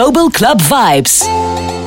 Global Club Vibes.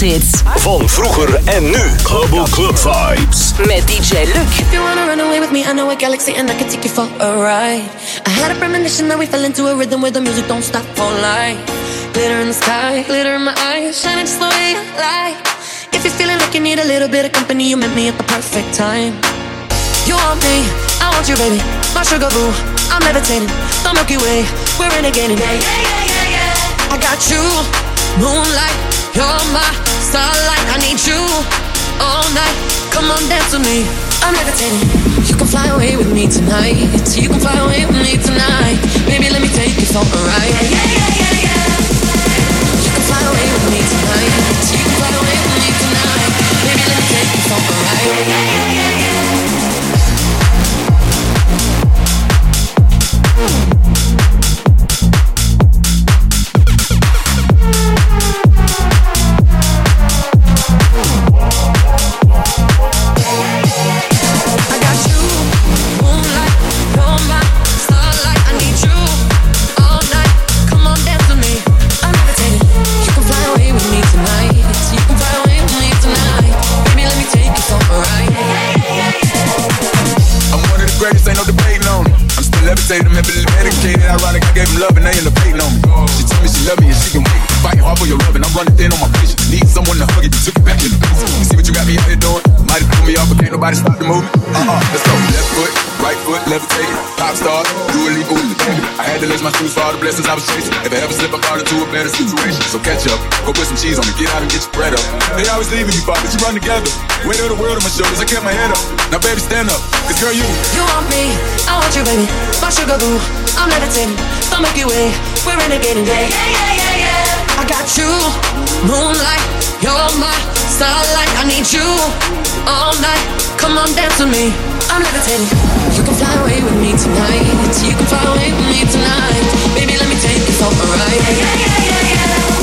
Hits. Van vroeger en nu. Global Club Vibes. Met DJ Luc. If you wanna run away with me, I know a galaxy and I can take you for a ride. I had a premonition that we fell into a rhythm where the music don't stop for life. Glitter in the sky, glitter in my eyes, shining just the way I like. If you're feeling like you need a little bit of company, you met me at the perfect time. You want me, I want you, baby. My sugar boo, I'm levitating. The Milky Way, we're renegading. Yeah, yeah, yeah, yeah, yeah. I got you, moonlight, you're my starlight, I need you all night. Come on, dance with me. I'm levitating. You can fly away with me tonight. You can fly away with me tonight. Baby, let me take you for a ride. Yeah. Always leaving me, but you run together. Weight of the world on my shoulders, I kept my head up. Now baby, stand up, cause girl, you. You want me, I want you, baby. My sugar boo. I'm levitating, the Milky Way, we're renegading. Yeah, yeah, yeah, yeah, yeah. I got you, moonlight, you're my starlight. I need you all night. Come on, dance with me. I'm levitating. You can fly away with me tonight. You can fly away with me tonight. Baby, let me take you for a ride. Yeah, yeah, yeah, yeah, yeah.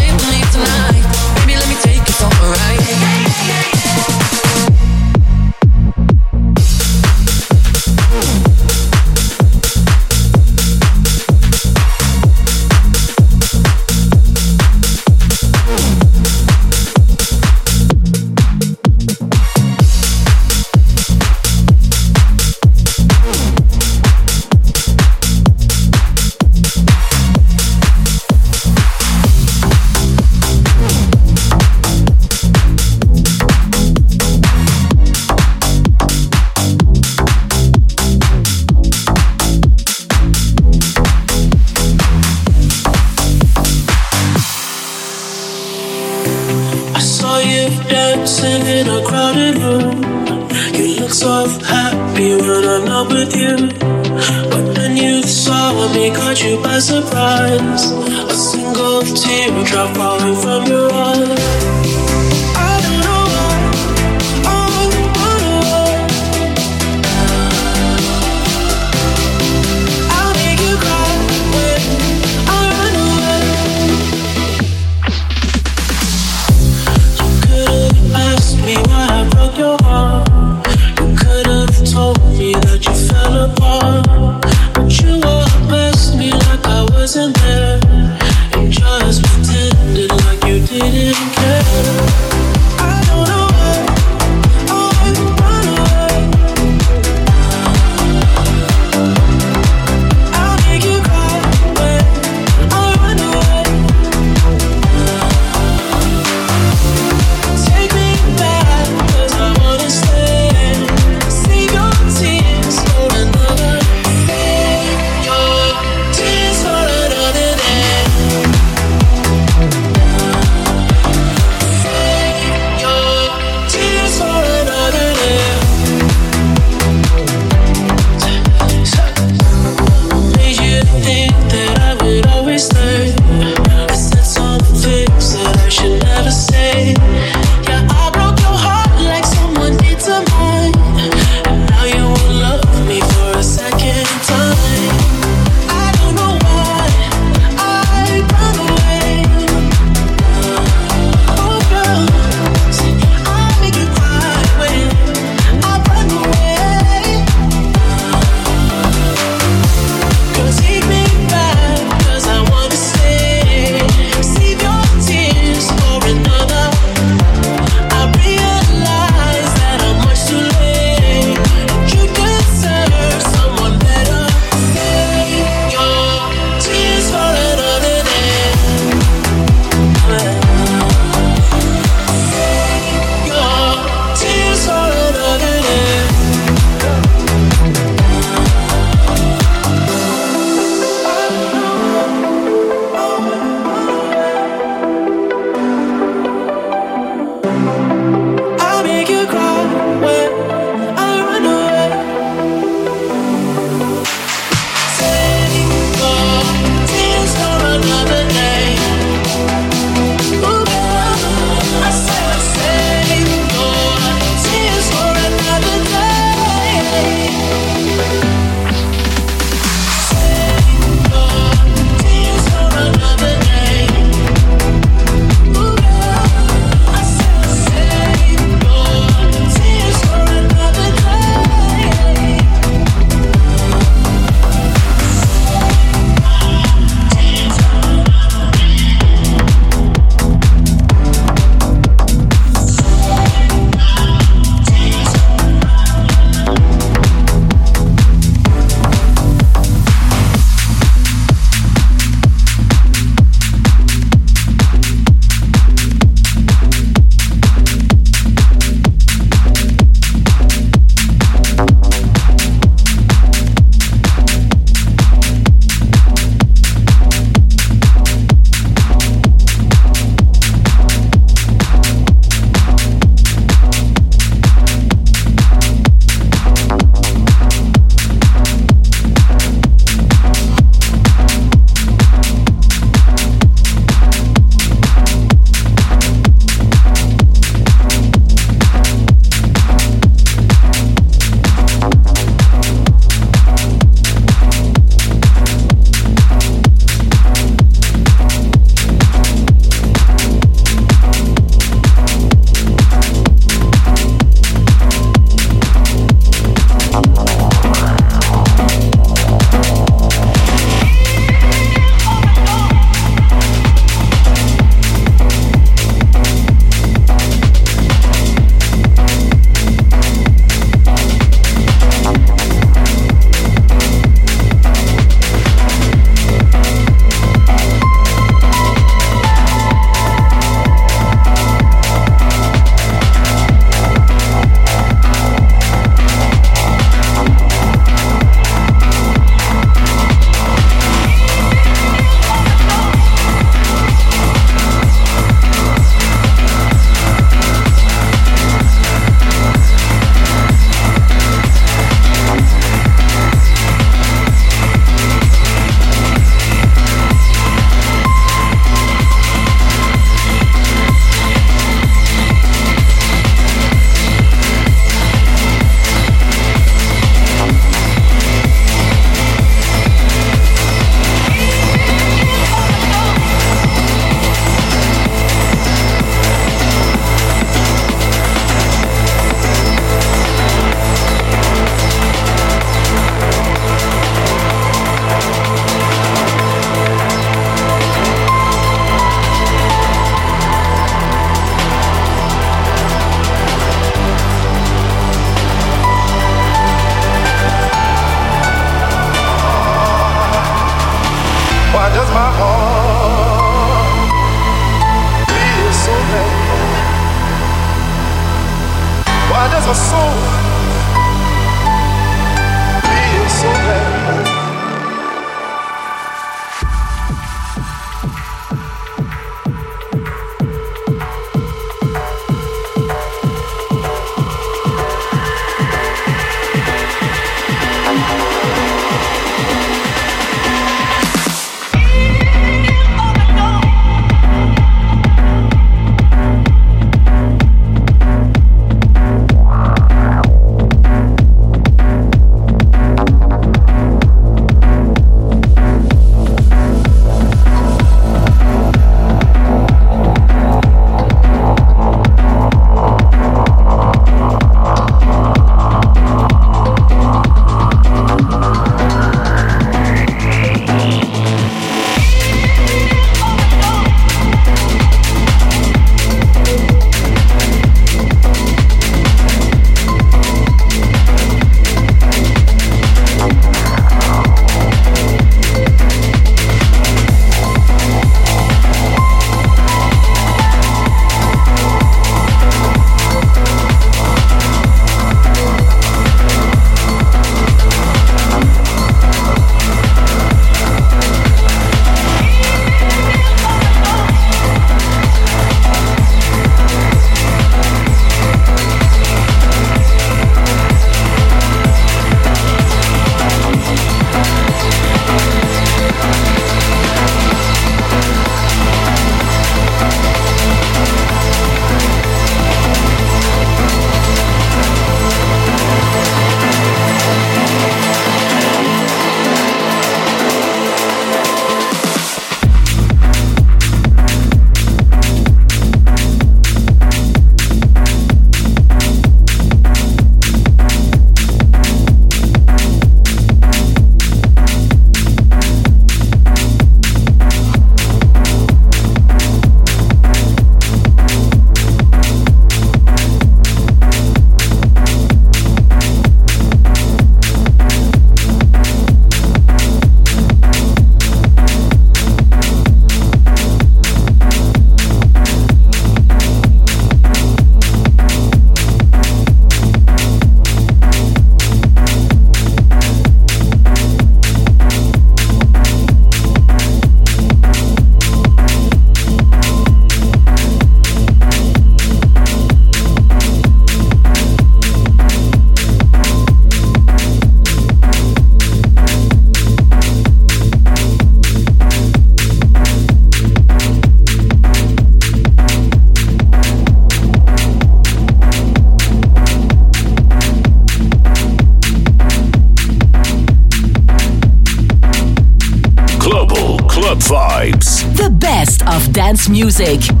Music.